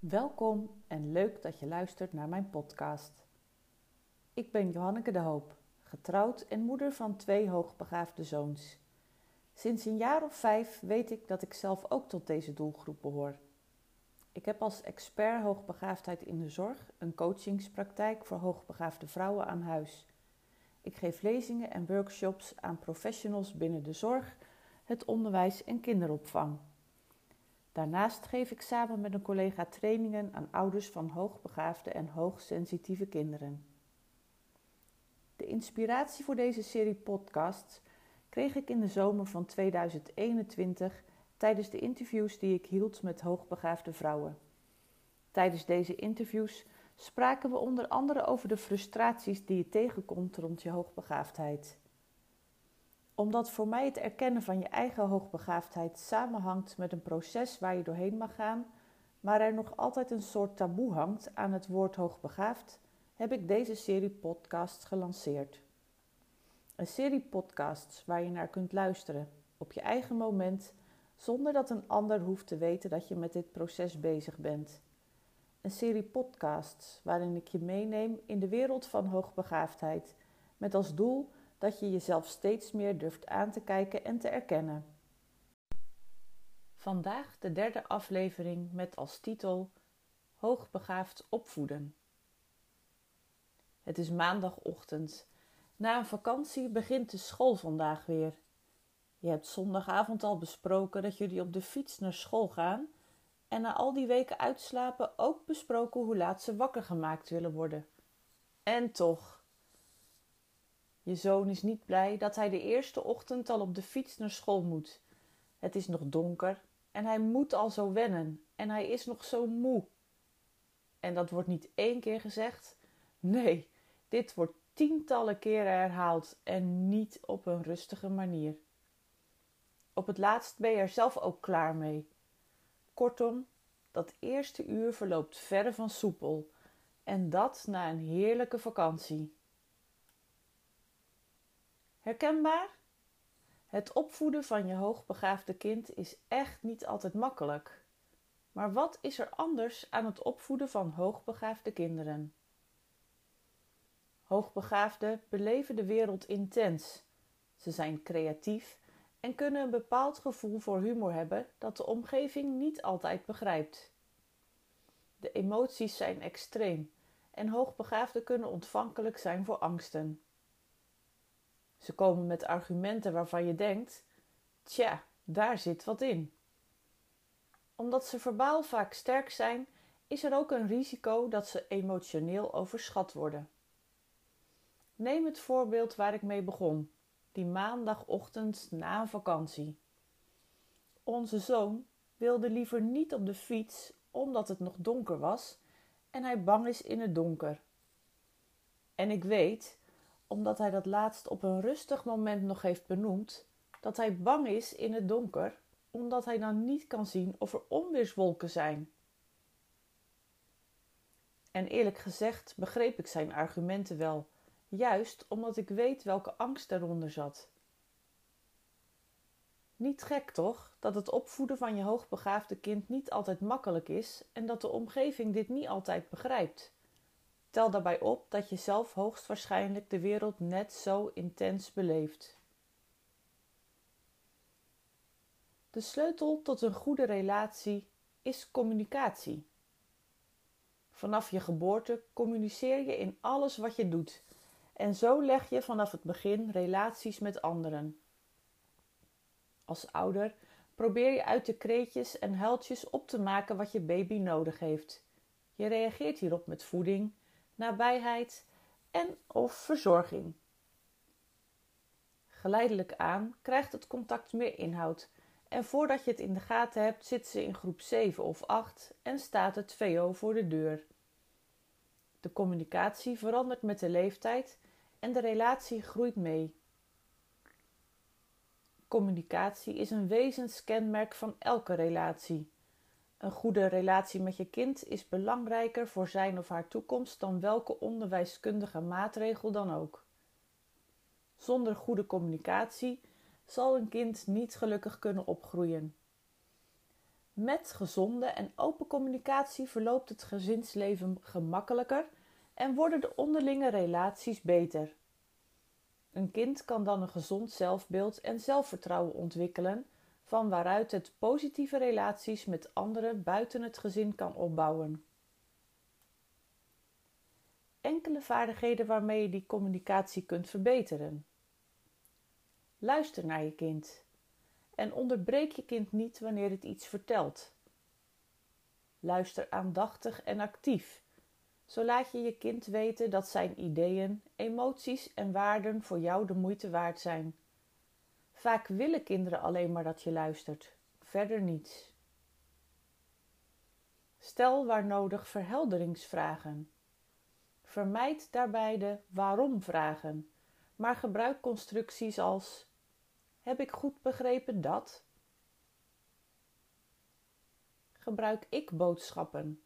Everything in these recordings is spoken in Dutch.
Welkom en leuk dat je luistert naar mijn podcast. Ik ben Johanneke de Hoop, getrouwd en moeder van twee hoogbegaafde zoons. Sinds een jaar of vijf weet ik dat ik zelf ook tot deze doelgroep behoor. Ik heb als expert hoogbegaafdheid in de zorg een coachingspraktijk voor hoogbegaafde vrouwen aan huis. Ik geef lezingen en workshops aan professionals binnen de zorg, het onderwijs en kinderopvang. Daarnaast geef ik samen met een collega trainingen aan ouders van hoogbegaafde en hoogsensitieve kinderen. De inspiratie voor deze serie podcasts kreeg ik in de zomer van 2021 tijdens de interviews die ik hield met hoogbegaafde vrouwen. Tijdens deze interviews spraken we onder andere over de frustraties die je tegenkomt rond je hoogbegaafdheid omdat voor mij het erkennen van je eigen hoogbegaafdheid samenhangt met een proces waar je doorheen mag gaan, maar er nog altijd een soort taboe hangt aan het woord hoogbegaafd, heb ik deze serie podcasts gelanceerd. Een serie podcasts waar je naar kunt luisteren op je eigen moment, zonder dat een ander hoeft te weten dat je met dit proces bezig bent. Een serie podcasts waarin ik je meeneem in de wereld van hoogbegaafdheid, met als doel dat je jezelf steeds meer durft aan te kijken en te erkennen. Vandaag de derde aflevering met als titel Hoogbegaafd opvoeden. Het is maandagochtend. Na een vakantie begint de school vandaag weer. Je hebt zondagavond al besproken dat jullie op de fiets naar school gaan en na al die weken uitslapen ook besproken hoe laat ze wakker gemaakt willen worden. En toch, je zoon is niet blij dat hij de eerste ochtend al op de fiets naar school moet. Het is nog donker en hij moet al zo wennen en hij is nog zo moe. En dat wordt niet één keer gezegd. Nee, dit wordt tientallen keren herhaald en niet op een rustige manier. Op het laatst ben je er zelf ook klaar mee. Kortom, dat eerste uur verloopt verre van soepel en dat na een heerlijke vakantie. Herkenbaar? Het opvoeden van je hoogbegaafde kind is echt niet altijd makkelijk. Maar wat is er anders aan het opvoeden van hoogbegaafde kinderen? Hoogbegaafden beleven de wereld intens. Ze zijn creatief en kunnen een bepaald gevoel voor humor hebben dat de omgeving niet altijd begrijpt. De emoties zijn extreem en hoogbegaafden kunnen ontvankelijk zijn voor angsten. Ze komen met argumenten waarvan je denkt: tja, daar zit wat in. Omdat ze verbaal vaak sterk zijn, is er ook een risico dat ze emotioneel overschat worden. Neem het voorbeeld waar ik mee begon, die maandagochtend na een vakantie. Onze zoon wilde liever niet op de fiets omdat het nog donker was en hij bang is in het donker. En ik weet, omdat hij dat laatst op een rustig moment nog heeft benoemd, dat hij bang is in het donker, omdat hij dan niet kan zien of er onweerswolken zijn. En eerlijk gezegd begreep ik zijn argumenten wel, juist omdat ik weet welke angst eronder zat. Niet gek toch dat het opvoeden van je hoogbegaafde kind niet altijd makkelijk is en dat de omgeving dit niet altijd begrijpt. Tel daarbij op dat je zelf hoogstwaarschijnlijk de wereld net zo intens beleeft. De sleutel tot een goede relatie is communicatie. Vanaf je geboorte communiceer je in alles wat je doet en zo leg je vanaf het begin relaties met anderen. Als ouder probeer je uit de kreetjes en huiltjes op te maken wat je baby nodig heeft. Je reageert hierop met voeding, nabijheid en of verzorging. Geleidelijk aan krijgt het contact meer inhoud en voordat je het in de gaten hebt zit ze in groep 7 of 8 en staat het VO voor de deur. De communicatie verandert met de leeftijd en de relatie groeit mee. Communicatie is een wezenskenmerk van elke relatie. Een goede relatie met je kind is belangrijker voor zijn of haar toekomst dan welke onderwijskundige maatregel dan ook. Zonder goede communicatie zal een kind niet gelukkig kunnen opgroeien. Met gezonde en open communicatie verloopt het gezinsleven gemakkelijker en worden de onderlinge relaties beter. Een kind kan dan een gezond zelfbeeld en zelfvertrouwen ontwikkelen, van waaruit het positieve relaties met anderen buiten het gezin kan opbouwen. Enkele vaardigheden waarmee je die communicatie kunt verbeteren. Luister naar je kind en onderbreek je kind niet wanneer het iets vertelt. Luister aandachtig en actief. Zo laat je je kind weten dat zijn ideeën, emoties en waarden voor jou de moeite waard zijn. Vaak willen kinderen alleen maar dat je luistert, verder niets. Stel waar nodig verhelderingsvragen. Vermijd daarbij de waarom-vragen, maar gebruik constructies als: Heb ik goed begrepen dat? Gebruik ik-boodschappen.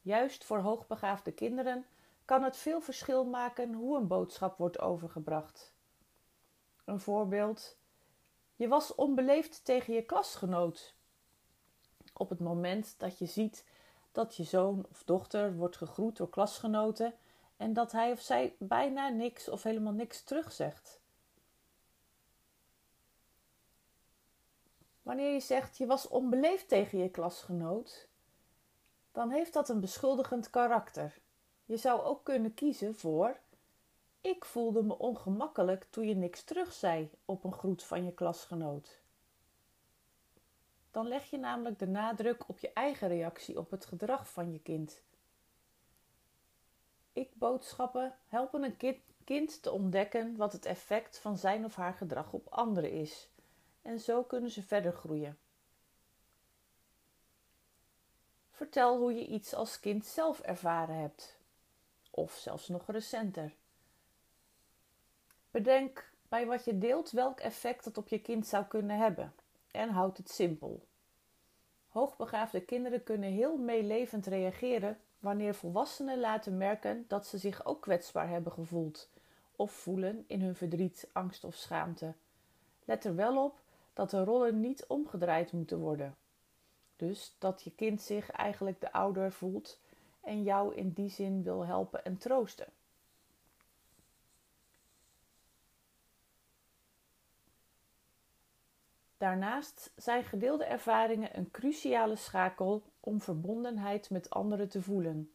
Juist voor hoogbegaafde kinderen kan het veel verschil maken hoe een boodschap wordt overgebracht. Een voorbeeld: Je was onbeleefd tegen je klasgenoot. Op het moment dat je ziet dat je zoon of dochter wordt gegroet door klasgenoten en dat hij of zij bijna niks of helemaal niks terugzegt. Wanneer je zegt je was onbeleefd tegen je klasgenoot, dan heeft dat een beschuldigend karakter. Je zou ook kunnen kiezen voor ik voelde me ongemakkelijk toen je niks terug zei op een groet van je klasgenoot. Dan leg je namelijk de nadruk op je eigen reactie op het gedrag van je kind. Ik-boodschappen helpen een kind te ontdekken wat het effect van zijn of haar gedrag op anderen is. En zo kunnen ze verder groeien. Vertel hoe je iets als kind zelf ervaren hebt, of zelfs nog recenter. Bedenk bij wat je deelt welk effect het op je kind zou kunnen hebben en houd het simpel. Hoogbegaafde kinderen kunnen heel meelevend reageren wanneer volwassenen laten merken dat ze zich ook kwetsbaar hebben gevoeld of voelen in hun verdriet, angst of schaamte. Let er wel op dat de rollen niet omgedraaid moeten worden. Dus dat je kind zich eigenlijk de ouder voelt en jou in die zin wil helpen en troosten. Daarnaast zijn gedeelde ervaringen een cruciale schakel om verbondenheid met anderen te voelen.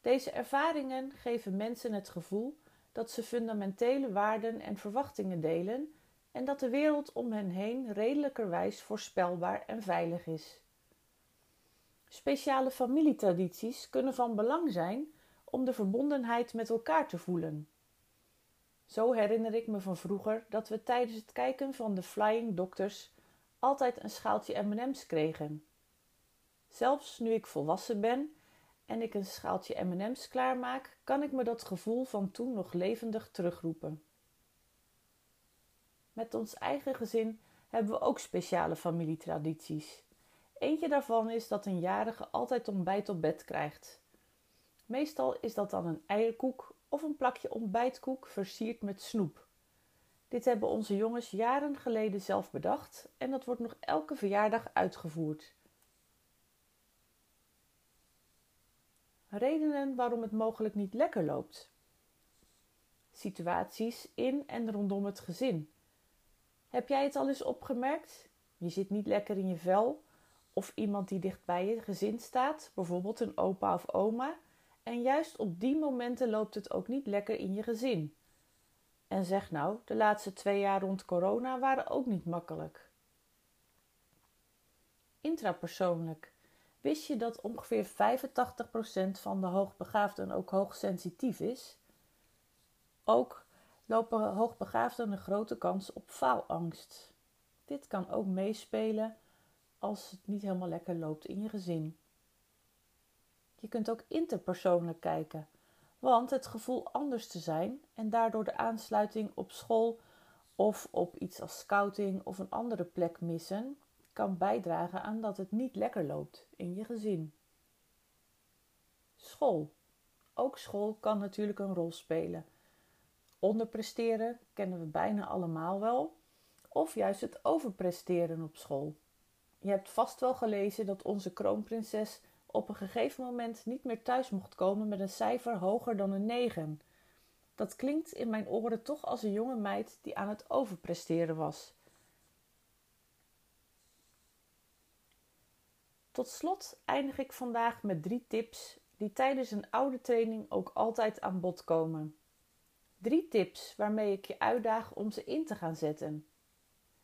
Deze ervaringen geven mensen het gevoel dat ze fundamentele waarden en verwachtingen delen en dat de wereld om hen heen redelijkerwijs voorspelbaar en veilig is. Speciale familietradities kunnen van belang zijn om de verbondenheid met elkaar te voelen. Zo herinner ik me van vroeger dat we tijdens het kijken van de Flying Doctors altijd een schaaltje M&M's kregen. Zelfs nu ik volwassen ben en ik een schaaltje M&M's klaarmaak, kan ik me dat gevoel van toen nog levendig terugroepen. Met ons eigen gezin hebben we ook speciale familietradities. Eentje daarvan is dat een jarige altijd ontbijt op bed krijgt. Meestal is dat dan een eierkoek of een plakje ontbijtkoek versierd met snoep. Dit hebben onze jongens jaren geleden zelf bedacht en dat wordt nog elke verjaardag uitgevoerd. Redenen waarom het mogelijk niet lekker loopt. Situaties in en rondom het gezin. Heb jij het al eens opgemerkt? Je zit niet lekker in je vel of iemand die dicht bij je gezin staat, bijvoorbeeld een opa of oma, en juist op die momenten loopt het ook niet lekker in je gezin. En zeg nou, de laatste twee jaar rond corona waren ook niet makkelijk. Intrapersoonlijk. Wist je dat ongeveer 85% van de hoogbegaafden ook hoogsensitief is? Ook lopen hoogbegaafden een grote kans op faalangst. Dit kan ook meespelen als het niet helemaal lekker loopt in je gezin. Je kunt ook interpersoonlijk kijken, want het gevoel anders te zijn en daardoor de aansluiting op school of op iets als scouting of een andere plek missen, kan bijdragen aan dat het niet lekker loopt in je gezin. School. Ook school kan natuurlijk een rol spelen. Onderpresteren kennen we bijna allemaal wel, of juist het overpresteren op school. Je hebt vast wel gelezen dat onze kroonprinses op een gegeven moment niet meer thuis mocht komen met een cijfer hoger dan een 9. Dat klinkt in mijn oren toch als een jonge meid die aan het overpresteren was. Tot slot eindig ik vandaag met drie tips die tijdens een oude training ook altijd aan bod komen. Drie tips waarmee ik je uitdaag om ze in te gaan zetten.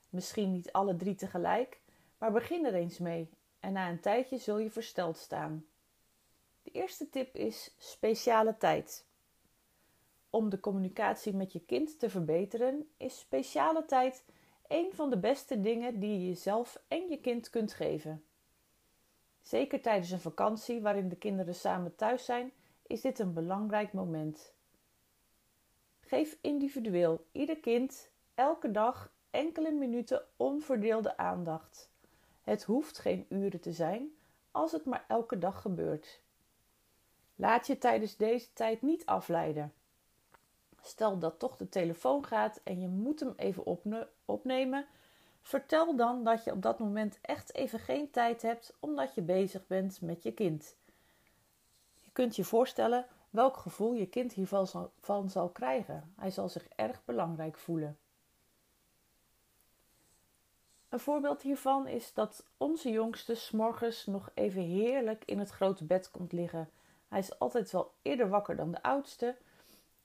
Misschien niet alle drie tegelijk, maar begin er eens mee en na een tijdje zul je versteld staan. De eerste tip is speciale tijd. Om de communicatie met je kind te verbeteren, is speciale tijd een van de beste dingen die je jezelf en je kind kunt geven. Zeker tijdens een vakantie waarin de kinderen samen thuis zijn, is dit een belangrijk moment. Geef individueel ieder kind elke dag enkele minuten onverdeelde aandacht. Het hoeft geen uren te zijn als het maar elke dag gebeurt. Laat je tijdens deze tijd niet afleiden. Stel dat toch de telefoon gaat en je moet hem even opnemen, vertel dan dat je op dat moment echt even geen tijd hebt omdat je bezig bent met je kind. Je kunt je voorstellen welk gevoel je kind hiervan zal, van zal krijgen. Hij zal zich erg belangrijk voelen. Een voorbeeld hiervan is dat onze jongste s'morgens nog even heerlijk in het grote bed komt liggen. Hij is altijd wel eerder wakker dan de oudste.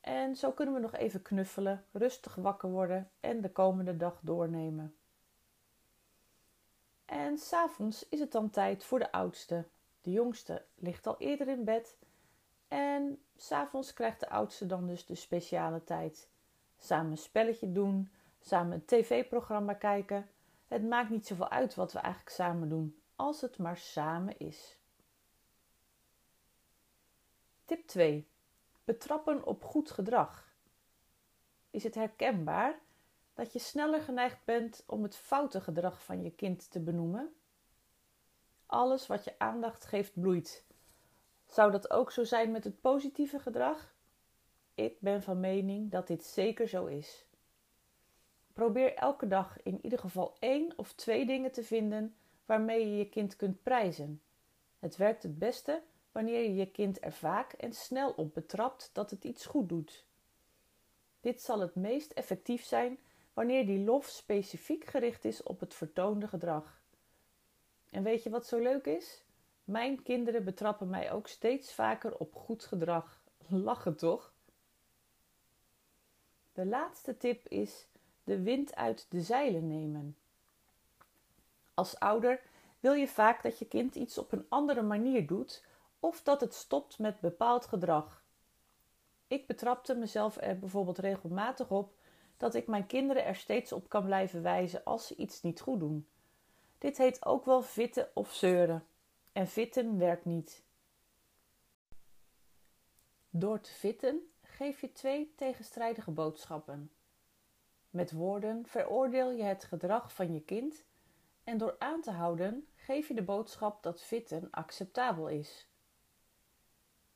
En zo kunnen we nog even knuffelen, rustig wakker worden en de komende dag doornemen. En s'avonds is het dan tijd voor de oudste. De jongste ligt al eerder in bed. En s'avonds krijgt de oudste dan dus de speciale tijd. Samen een spelletje doen, samen een tv-programma kijken het maakt niet zoveel uit wat we eigenlijk samen doen, als het maar samen is. Tip 2. Betrappen op goed gedrag. Is het herkenbaar dat je sneller geneigd bent om het foute gedrag van je kind te benoemen? Alles wat je aandacht geeft bloeit. Zou dat ook zo zijn met het positieve gedrag? Ik ben van mening dat dit zeker zo is. Probeer elke dag in ieder geval één of twee dingen te vinden waarmee je je kind kunt prijzen. Het werkt het beste wanneer je je kind er vaak en snel op betrapt dat het iets goed doet. Dit zal het meest effectief zijn wanneer die lof specifiek gericht is op het vertoonde gedrag. En weet je wat zo leuk is? Mijn kinderen betrappen mij ook steeds vaker op goed gedrag. Lachen toch? De laatste tip is de wind uit de zeilen nemen. Als ouder wil je vaak dat je kind iets op een andere manier doet of dat het stopt met bepaald gedrag. Ik betrapte mezelf er bijvoorbeeld regelmatig op dat ik mijn kinderen er steeds op kan blijven wijzen als ze iets niet goed doen. Dit heet ook wel vitten of zeuren. En vitten werkt niet. Door te vitten geef je twee tegenstrijdige boodschappen. Met woorden veroordeel je het gedrag van je kind en door aan te houden geef je de boodschap dat vitten acceptabel is.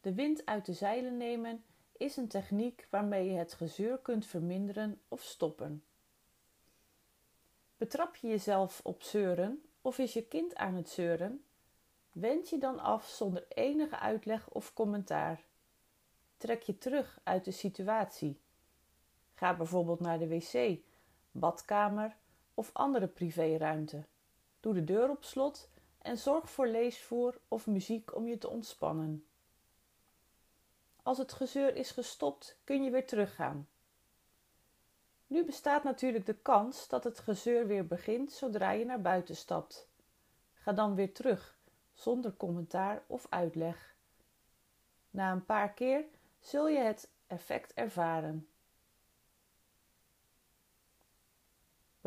De wind uit de zeilen nemen is een techniek waarmee je het gezeur kunt verminderen of stoppen. Betrap je jezelf op zeuren of is je kind aan het zeuren? Wend je dan af zonder enige uitleg of commentaar. Trek je terug uit de situatie Ga bijvoorbeeld naar de wc, badkamer of andere privéruimte. Doe de deur op slot en zorg voor leesvoer of muziek om je te ontspannen. Als het gezeur is gestopt, kun je weer teruggaan. Nu bestaat natuurlijk de kans dat het gezeur weer begint zodra je naar buiten stapt. Ga dan weer terug, zonder commentaar of uitleg. Na een paar keer zul je het effect ervaren.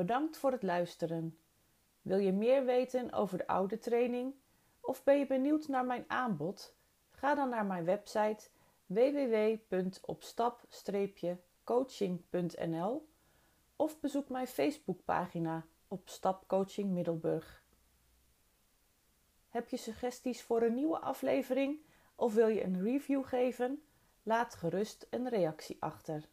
Bedankt voor het luisteren. Wil je meer weten over de oude training of ben je benieuwd naar mijn aanbod? Ga dan naar mijn website www.opstap-coaching.nl of bezoek mijn Facebookpagina op Stapcoaching Middelburg. Heb je suggesties voor een nieuwe aflevering of wil je een review geven? Laat gerust een reactie achter.